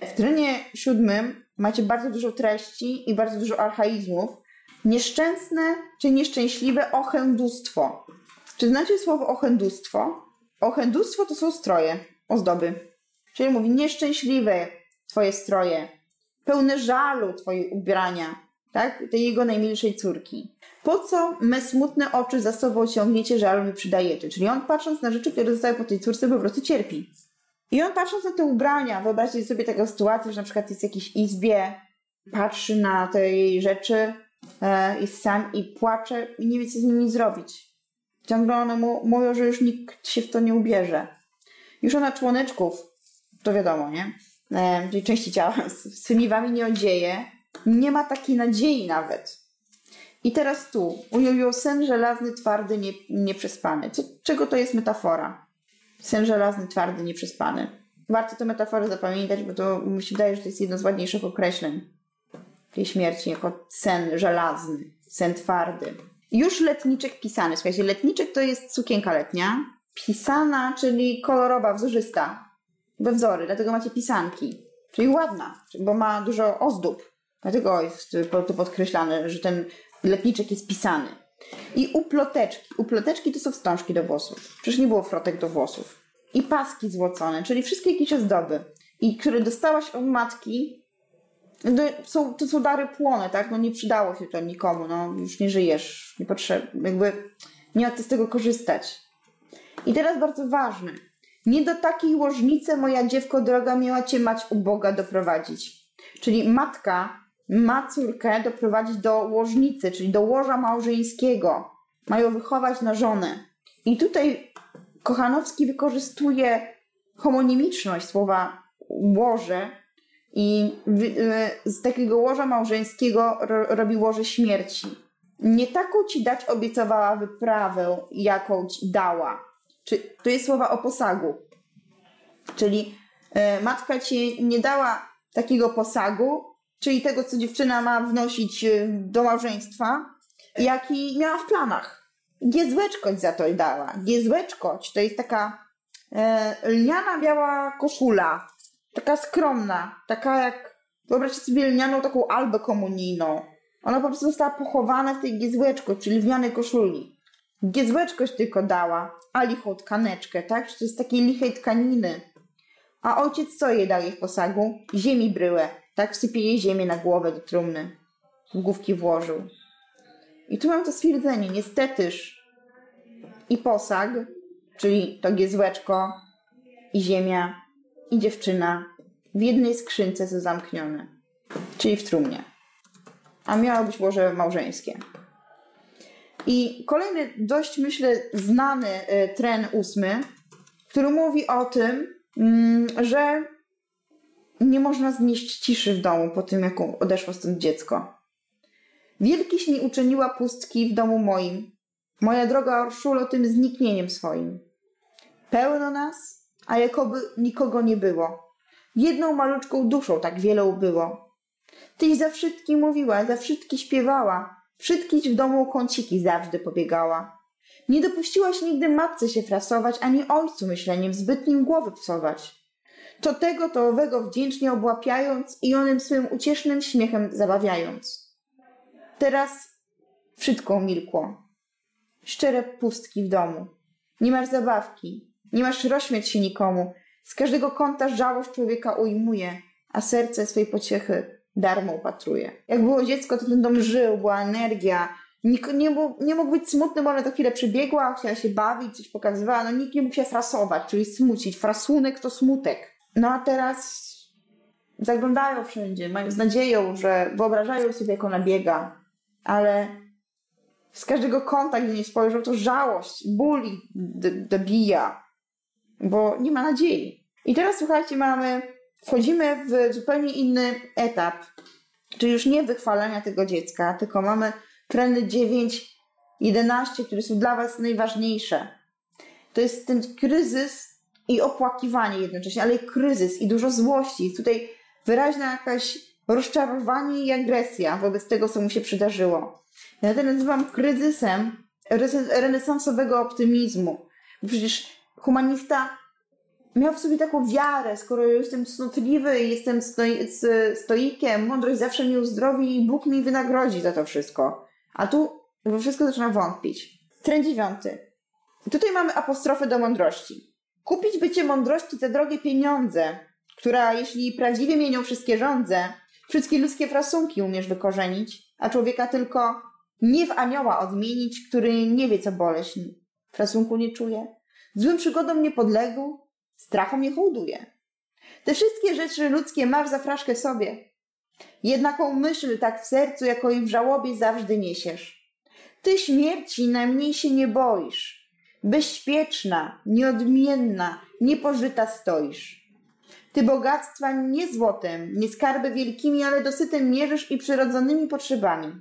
W trenie siódmym macie bardzo dużo treści i bardzo dużo archaizmów. Nieszczęsne czy nieszczęśliwe ochędustwo. Czy znacie słowo ochędustwo? Ochędustwo to są stroje, ozdoby. Czyli mówi nieszczęśliwe twoje stroje, pełne żalu twoje ubrania, tak? Tej jego najmilszej córki. Po co me smutne oczy za sobą ciągniecie, żalu mi przydajecie? Czyli on patrząc na rzeczy, które zostały po tej córce, po prostu cierpi. I on patrząc na te ubrania, wyobraźcie sobie taką sytuację, że na przykład jest w jakiejś izbie, patrzy na te jej rzeczy, e, jest sam i płacze i nie wie, co z nimi zrobić. Ciągle one mu mówią, że już nikt się w to nie ubierze. Już ona członeczków, to wiadomo, nie? E, czyli części ciała, z tymi wami nie odzieje. Nie ma takiej nadziei nawet. I teraz tu, ujął ją sen żelazny, twardy, nie, nieprzespany. Co, czego to jest metafora? Sen żelazny, twardy, nieprzespany. Warto tę metaforę zapamiętać, bo to mi się wydaje, że to jest jedno z ładniejszych określeń tej śmierci, jako sen żelazny, sen twardy. Już letniczek pisany. Słuchajcie, letniczek to jest sukienka letnia. Pisana, czyli kolorowa, wzorzysta. We wzory, dlatego macie pisanki. Czyli ładna, bo ma dużo ozdób. Dlatego jest to podkreślane, że ten letniczek jest pisany. I uploteczki. Uploteczki to są wstążki do włosów. Przecież nie było frotek do włosów. I paski złocone, czyli wszystkie jakieś ozdoby. I które dostałaś od matki, to są, to są dary płone, tak? No nie przydało się to nikomu, no już nie żyjesz, nie potrzeb, jakby nie ma z tego korzystać. I teraz bardzo ważne. Nie do takiej łożnicy moja dziewko droga miała cię mać u Boga doprowadzić. Czyli matka ma córkę doprowadzić do łożnicy, czyli do łoża małżeńskiego. Ma ją wychować na żonę. I tutaj Kochanowski wykorzystuje homonimiczność słowa łoże i y, z takiego łoża małżeńskiego robi łoże śmierci. Nie taką ci dać obiecowała wyprawę, jaką ci dała. Czy, to jest słowa o posagu. Czyli y, matka ci nie dała takiego posagu, czyli tego, co dziewczyna ma wnosić y, do małżeństwa, jaki miała w planach. Giezłeczkoć za to dała. Giezłeczkoć to jest taka e, lniana biała koszula, taka skromna, taka jak, wyobraźcie sobie lnianą taką albę komunijną. Ona po prostu została pochowana w tej giezłeczko, czyli lnianej koszuli. Giezłeczkość tylko dała, a lichą tkaneczkę, tak? Czy to jest takiej lichej tkaniny. A ojciec co jej daje w posagu? Ziemi bryłę, tak wsypie jej ziemię na głowę do trumny. Główki włożył. I tu mam to stwierdzenie, niestetyż i posag, czyli to giezłeczko, i ziemia, i dziewczyna w jednej skrzynce są zamknione, czyli w trumnie. A miało być łoże małżeńskie. I kolejny, dość myślę, znany y, tren ósmy, który mówi o tym, mm, że można znieść ciszy w domu po tym, jak odeszło stąd dziecko. Wielkiś mi uczyniła pustki w domu moim, moja droga Orszulo tym zniknieniem swoim. Pełno nas, a jakoby nikogo nie było. Jedną maluczką duszą tak wiele ubyło. Tyś za wszystkim mówiła, za wszystkie śpiewała, wszystkiś w domu kąciki zawsze pobiegała. Nie dopuściłaś nigdy matce się frasować, ani ojcu myśleniem zbytnim głowy psować to tego, to owego wdzięcznie obłapiając i onym swym uciesznym śmiechem zabawiając. Teraz wszystko umilkło. Szczere pustki w domu. Nie masz zabawki, nie masz rozśmiać się nikomu. Z każdego kąta żałość człowieka ujmuje, a serce swojej pociechy darmo upatruje. Jak było dziecko, to ten dom żył, była energia. Nikt nie, mógł, nie mógł być smutny, bo ona za chwilę przybiegła, chciała się bawić, coś pokazywała. No nikt nie mógł się frasować, czyli smucić. Frasunek to smutek. No a teraz zaglądają wszędzie, mają z nadzieją, że wyobrażają sobie, jak ona biega, ale z każdego kąta, gdzie nie spojrzą, to żałość, ból ich dobija, bo nie ma nadziei. I teraz słuchajcie, mamy, wchodzimy w zupełnie inny etap, czyli już nie wychwalania tego dziecka, tylko mamy trendy 9, 11, które są dla Was najważniejsze. To jest ten kryzys i opłakiwanie jednocześnie, ale i kryzys i dużo złości. Tutaj wyraźna jakaś rozczarowanie i agresja wobec tego, co mu się przydarzyło. Ja to nazywam kryzysem renesansowego optymizmu. Bo przecież humanista miał w sobie taką wiarę, skoro jestem cnotliwy, jestem stoi, stoikiem, mądrość zawsze mnie uzdrowi i Bóg mi wynagrodzi za to wszystko. A tu we wszystko zaczyna wątpić. Trend dziewiąty. Tutaj mamy apostrofę do mądrości. Kupić bycie mądrości za drogie pieniądze, która jeśli prawdziwie mienią wszystkie rządze, wszystkie ludzkie frasunki umiesz wykorzenić, a człowieka tylko nie w anioła odmienić, który nie wie, co boleśni. Frasunku nie czuje, złym przygodom nie podległ, strachom nie hołduje. Te wszystkie rzeczy ludzkie masz za fraszkę sobie. Jednaką myśl tak w sercu, jako i w żałobie zawsze niesiesz. Ty śmierci najmniej się nie boisz. Bezśpieczna, nieodmienna, niepożyta stoisz. Ty bogactwa nie złotem, nie skarby wielkimi, ale dosytem mierzysz i przyrodzonymi potrzebami.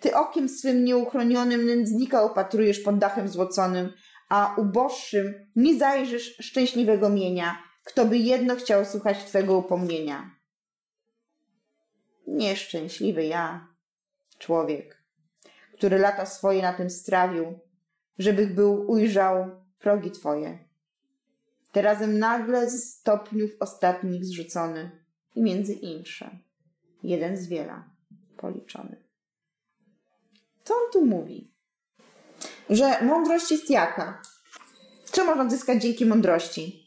Ty okiem swym nieuchronionym nędznika opatrujesz pod dachem złoconym, a uboższym nie zajrzysz szczęśliwego mienia, kto by jedno chciał słuchać Twego upomnienia. Nieszczęśliwy ja, człowiek, który lata swoje na tym strawił, żebych był ujrzał progi Twoje. Terazem nagle z stopniów ostatnich zrzucony i między insze, jeden z wiela policzony. Co on tu mówi? Że mądrość jest jaka? Co można zyskać dzięki mądrości?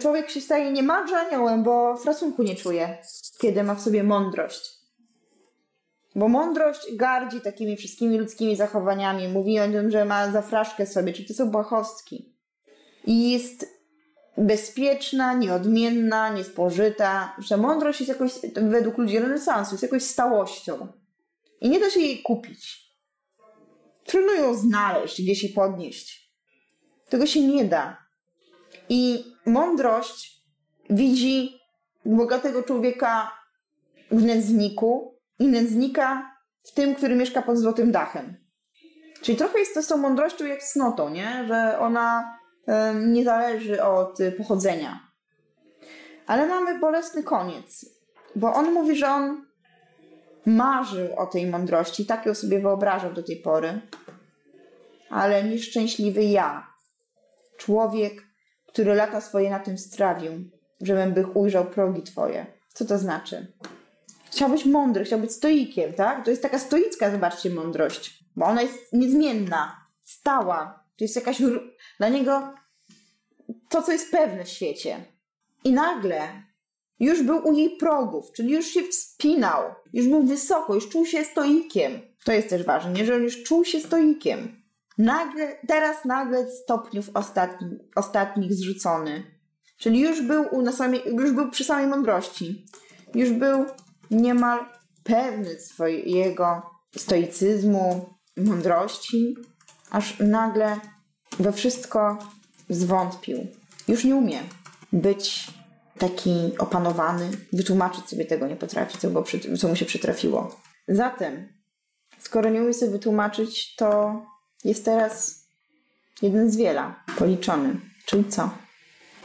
Człowiek się staje niemalże aniołem, bo frasunku nie czuje, kiedy ma w sobie mądrość. Bo mądrość gardzi takimi wszystkimi ludzkimi zachowaniami. Mówi o tym, że ma zafraszkę sobie, czyli to są błahostki. I jest bezpieczna, nieodmienna, niespożyta, że mądrość jest jakoś, według ludzi renesansu, jest jakoś stałością. I nie da się jej kupić. Trudno ją znaleźć, gdzieś i podnieść. Tego się nie da. I mądrość widzi bogatego człowieka w nędzniku i nędznika w tym, który mieszka pod złotym dachem. Czyli trochę jest to z tą mądrością jak cnotą, nie? że ona y, nie zależy od y, pochodzenia. Ale mamy bolesny koniec, bo on mówi, że on marzył o tej mądrości, tak ją sobie wyobrażał do tej pory. Ale nieszczęśliwy ja, człowiek, który lata swoje na tym strawił, żebym by ujrzał progi twoje. Co to znaczy? Chciał być mądry, chciał być stoikiem, tak? To jest taka stoicka, zobaczcie, mądrość, bo ona jest niezmienna, stała. To jest jakaś dla niego to, co jest pewne w świecie. I nagle już był u jej progów, czyli już się wspinał, już był wysoko, już czuł się stoikiem. To jest też ważne, że on już czuł się stoikiem. Nagle, teraz nagle stopniów ostatni, ostatnich zrzucony. Czyli już był, u, na samej, już był przy samej mądrości. Już był niemal pewny swojego stoicyzmu, mądrości, aż nagle we wszystko zwątpił. Już nie umie być taki opanowany, wytłumaczyć sobie tego nie potrafi, co, co mu się przytrafiło. Zatem, skoro nie umie sobie wytłumaczyć, to jest teraz jeden z wiela, policzony. Czyli co?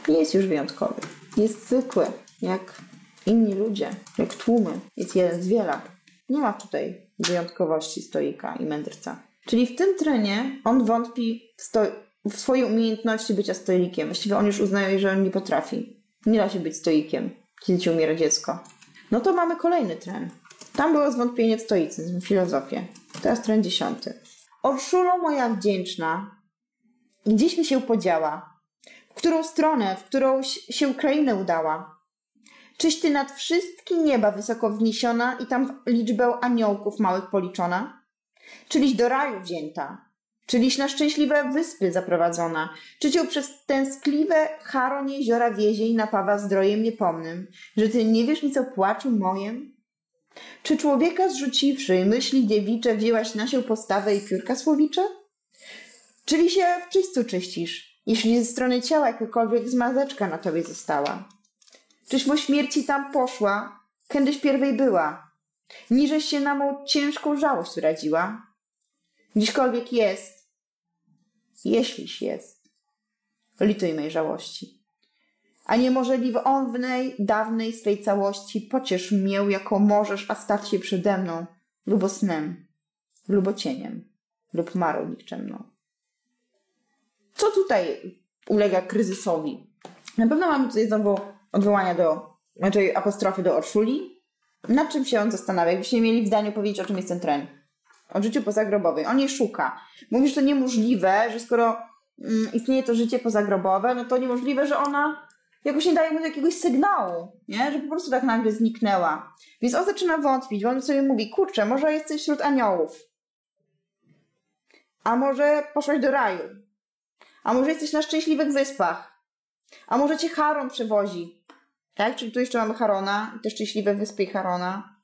Nie jest już wyjątkowy. Jest zwykły, jak inni ludzie, jak tłumy. Jest jeden z wiela. Nie ma tutaj wyjątkowości stoika i mędrca. Czyli w tym trenie on wątpi w, sto- w swojej umiejętności bycia stoikiem. Właściwie on już uznaje, że on nie potrafi. Nie da się być stoikiem, kiedy ci umiera dziecko. No to mamy kolejny tren. Tam było zwątpienie w stoicyzm, w filozofię. Teraz tren dziesiąty. Orszulo moja wdzięczna, gdzieś mi się podziała? W którą stronę, w którą się Ukrainę udała? Czyś ty nad wszystkie nieba wysoko wzniesiona i tam liczbę aniołków małych policzona? Czyliś do raju wzięta? Czyliś na szczęśliwe wyspy zaprowadzona? Czy cię przez tęskliwe charon jeziora wiezie i napawa zdrojem niepomnym, że ty nie wiesz nic o płaczu mojem? Czy człowieka zrzuciwszy myśli dziewicze wzięłaś na się postawę i piórka słowicze? Czyli się w czyśćcu czyścisz, jeśli ze strony ciała jakakolwiek zmazeczka na tobie została? Czyś po śmierci tam poszła, kiedyś pierwej była, niżeś się na mą ciężką żałość uradziła? Dziśkolwiek jest, jeśliś jest, lituj mej żałości. A nie może li w onwnej, dawnej swej całości pociesz mię, jako możesz, a staw się przede mną, lubo snem, lubo cieniem, lub marą nikczemną. Co tutaj ulega kryzysowi? Na pewno mamy tutaj znowu odwołania do, znaczy apostrofy do Orszuli. Nad czym się on zastanawia? Jakbyście mieli w zdaniu powiedzieć, o czym jest ten tren? O życiu pozagrobowym. On je szuka. Mówi, że to niemożliwe, że skoro mm, istnieje to życie pozagrobowe, no to niemożliwe, że ona jakoś nie daje mu jakiegoś sygnału, nie? że po prostu tak nagle zniknęła. Więc on zaczyna wątpić, bo on sobie mówi, kurczę, może jesteś wśród aniołów. A może poszłaś do raju. A może jesteś na szczęśliwych wyspach. A może cię Charon przewozi. Tak? Czyli tu jeszcze mamy Harona, te szczęśliwe wyspy i Harona.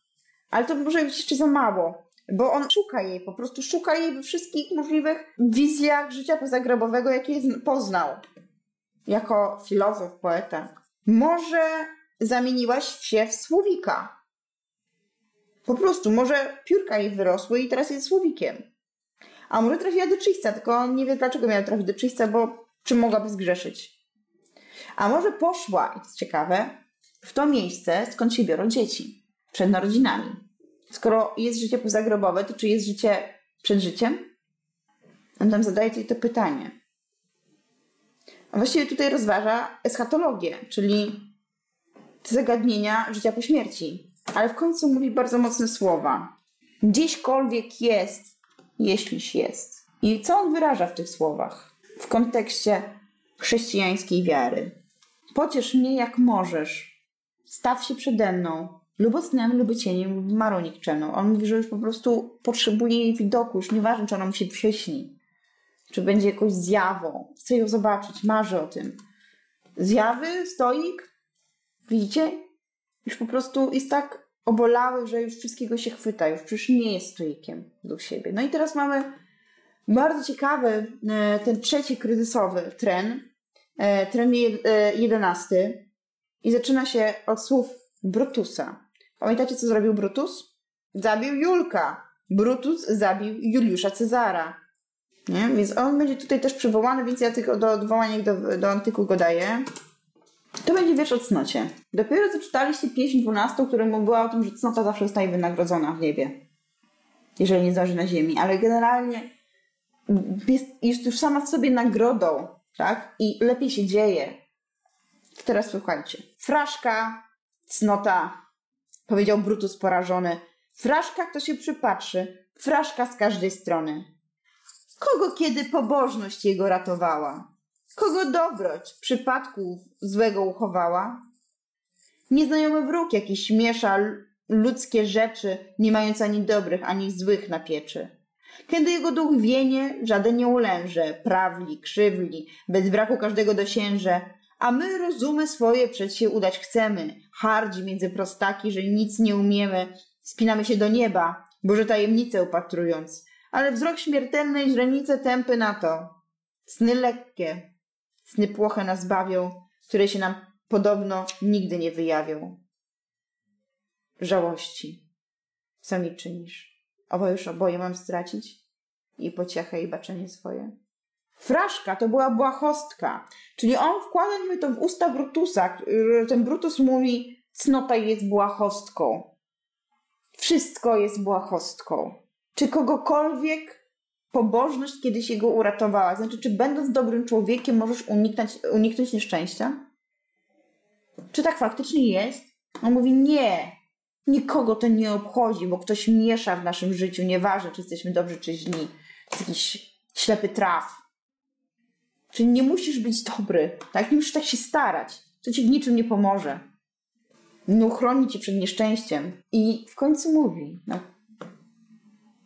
Ale to może być jeszcze za mało. Bo on szuka jej, po prostu szuka jej we wszystkich możliwych wizjach życia pozagrobowego, jakie poznał. Jako filozof, poeta. Może zamieniłaś się w słowika. Po prostu, może piórka jej wyrosły i teraz jest słowikiem. A może trafiła do czyśćca, tylko on nie wie dlaczego miała trafić do czyśćca, bo czym mogłaby zgrzeszyć. A może poszła, i to ciekawe, w to miejsce, skąd się biorą dzieci, przed narodzinami. Skoro jest życie pozagrobowe, to czy jest życie przed życiem? On tam zadaje tutaj to pytanie. A właściwie tutaj rozważa eschatologię, czyli zagadnienia życia po śmierci. Ale w końcu mówi bardzo mocne słowa. Gdzieśkolwiek jest, jeśliś jest. I co on wyraża w tych słowach? W kontekście chrześcijańskiej wiary. Pociesz mnie jak możesz. Staw się przede mną. Lubo snem, lubo cieniem, marą nikczemną. On mówi, że już po prostu potrzebuje jej widoku. Już nieważne, czy ona mu się przyśni. Czy będzie jakąś zjawą. Chce ją zobaczyć, marzy o tym. Zjawy, stoik, widzicie? Już po prostu jest tak obolały, że już wszystkiego się chwyta. Już przecież nie jest stoikiem do siebie. No i teraz mamy bardzo ciekawy e, ten trzeci kryzysowy tren, e, tren e, jedenasty i zaczyna się od słów Brutusa. Pamiętacie, co zrobił Brutus? Zabił Julka. Brutus zabił Juliusza Cezara. Nie? Więc on będzie tutaj też przywołany, więc ja tylko do odwołania do, do antyku go daję. To będzie wiersz o cnocie. Dopiero co czytaliście pieśń dwunastą, która mówiła o tym, że cnota zawsze zostaje wynagrodzona w niebie. Jeżeli nie zdąży na ziemi. Ale generalnie jest, jest już sama w sobie nagrodą, tak? I lepiej się dzieje. Teraz słuchajcie. Fraszka, cnota, powiedział Brutus porażony. Fraszka, kto się przypatrzy, fraszka z każdej strony. Kogo kiedy pobożność jego ratowała? Kogo dobroć przypadku złego uchowała? Nieznajomy wróg jakiś miesza ludzkie rzeczy, nie mając ani dobrych, ani złych na pieczy. Kiedy jego duch wienie, żaden nie ulęże, prawli, krzywli, bez braku każdego dosięże, a my rozumy swoje przed się udać chcemy, hardzi między prostaki, że nic nie umiemy, spinamy się do nieba, Boże tajemnice upatrując, ale wzrok śmiertelnej źrenice tępy na to. Sny lekkie, sny płoche nas bawią, które się nam podobno nigdy nie wyjawią. Żałości, co mi czynisz? Obo już oboje mam stracić i pociechę i baczenie swoje. Fraszka to była błahostka, czyli on wkłada niby to w usta Brutusa. Ten Brutus mówi, cnota jest błahostką. Wszystko jest błahostką. Czy kogokolwiek pobożność kiedyś jego uratowała? Znaczy, czy będąc dobrym człowiekiem możesz uniknąć, uniknąć nieszczęścia? Czy tak faktycznie jest? On mówi, nie, nikogo to nie obchodzi, bo ktoś miesza w naszym życiu, nieważne, czy jesteśmy dobrzy, czy źli. Jest jakiś ślepy traf. Czyli nie musisz być dobry, tak? Nie musisz tak się starać. To ci w niczym nie pomoże. no, chroni cię przed nieszczęściem. I w końcu mówi, no,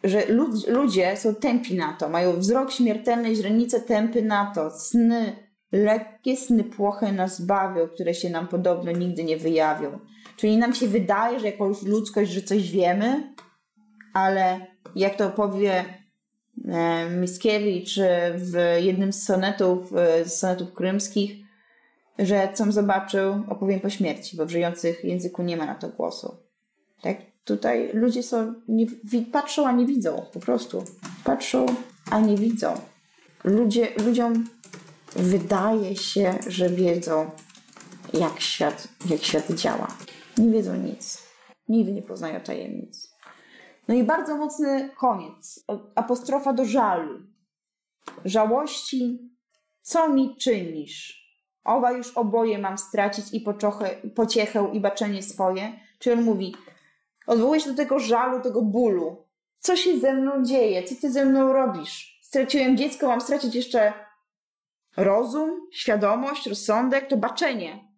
że lud, ludzie są tępi na to, mają wzrok śmiertelny, źrenice tępy na to, sny, lekkie sny płoche nas bawią, które się nam podobno nigdy nie wyjawią. Czyli nam się wydaje, że jakąś ludzkość, że coś wiemy, ale jak to powie e, Mickiewicz w jednym z sonetów, e, z sonetów krymskich, że co zobaczył, opowiem po śmierci, bo w żyjących języku nie ma na to głosu. Tak? Tutaj ludzie są, nie, patrzą, a nie widzą, po prostu. Patrzą, a nie widzą. Ludzie, ludziom wydaje się, że wiedzą, jak świat, jak świat działa. Nie wiedzą nic. Nigdy nie poznają tajemnic. No i bardzo mocny koniec. Apostrofa do żalu. Żałości, co mi czynisz? Owa już oboje mam stracić i poczochę, pociechę i baczenie swoje. Czyli on mówi, odwołuje się do tego żalu, tego bólu. Co się ze mną dzieje? Co ty ze mną robisz? Straciłem dziecko, mam stracić jeszcze rozum, świadomość, rozsądek, to baczenie.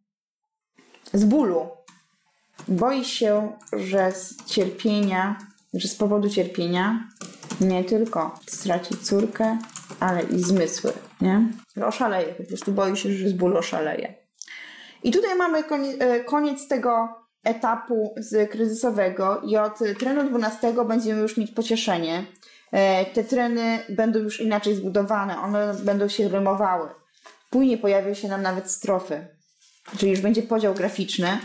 Z bólu. Boi się, że z cierpienia, że z powodu cierpienia nie tylko straci córkę, ale i zmysły, nie? Że oszaleje, po prostu boi się, że z bólu oszaleje. I tutaj mamy koniec, e, koniec tego etapu kryzysowego i od trenu 12 będziemy już mieć pocieszenie. E, te treny będą już inaczej zbudowane, one będą się rymowały. Później pojawią się nam nawet strofy, czyli już będzie podział graficzny.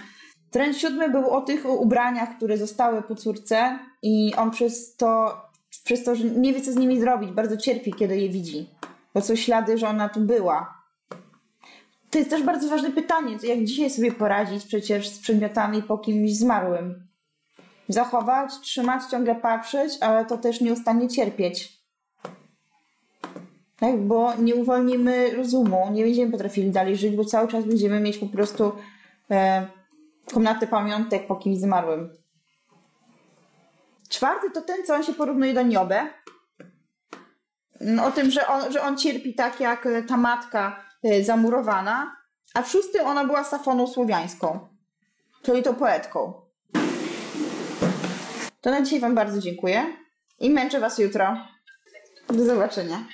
Trend siódmy był o tych ubraniach, które zostały po córce i on przez to, przez to, że nie wie co z nimi zrobić, bardzo cierpi, kiedy je widzi, bo są ślady, że ona tu była. To jest też bardzo ważne pytanie, jak dzisiaj sobie poradzić przecież z przedmiotami po kimś zmarłym. Zachować, trzymać, ciągle patrzeć, ale to też nieustannie cierpieć. Tak, bo nie uwolnimy rozumu, nie będziemy potrafili dalej żyć, bo cały czas będziemy mieć po prostu e, komnaty pamiątek po kimś zmarłym. Czwarty to ten, co on się porównuje do Niobę. O tym, że on, że on cierpi tak jak ta matka e, zamurowana. A w ona była safoną słowiańską, czyli tą poetką. To na dzisiaj Wam bardzo dziękuję i męczę Was jutro. Do zobaczenia.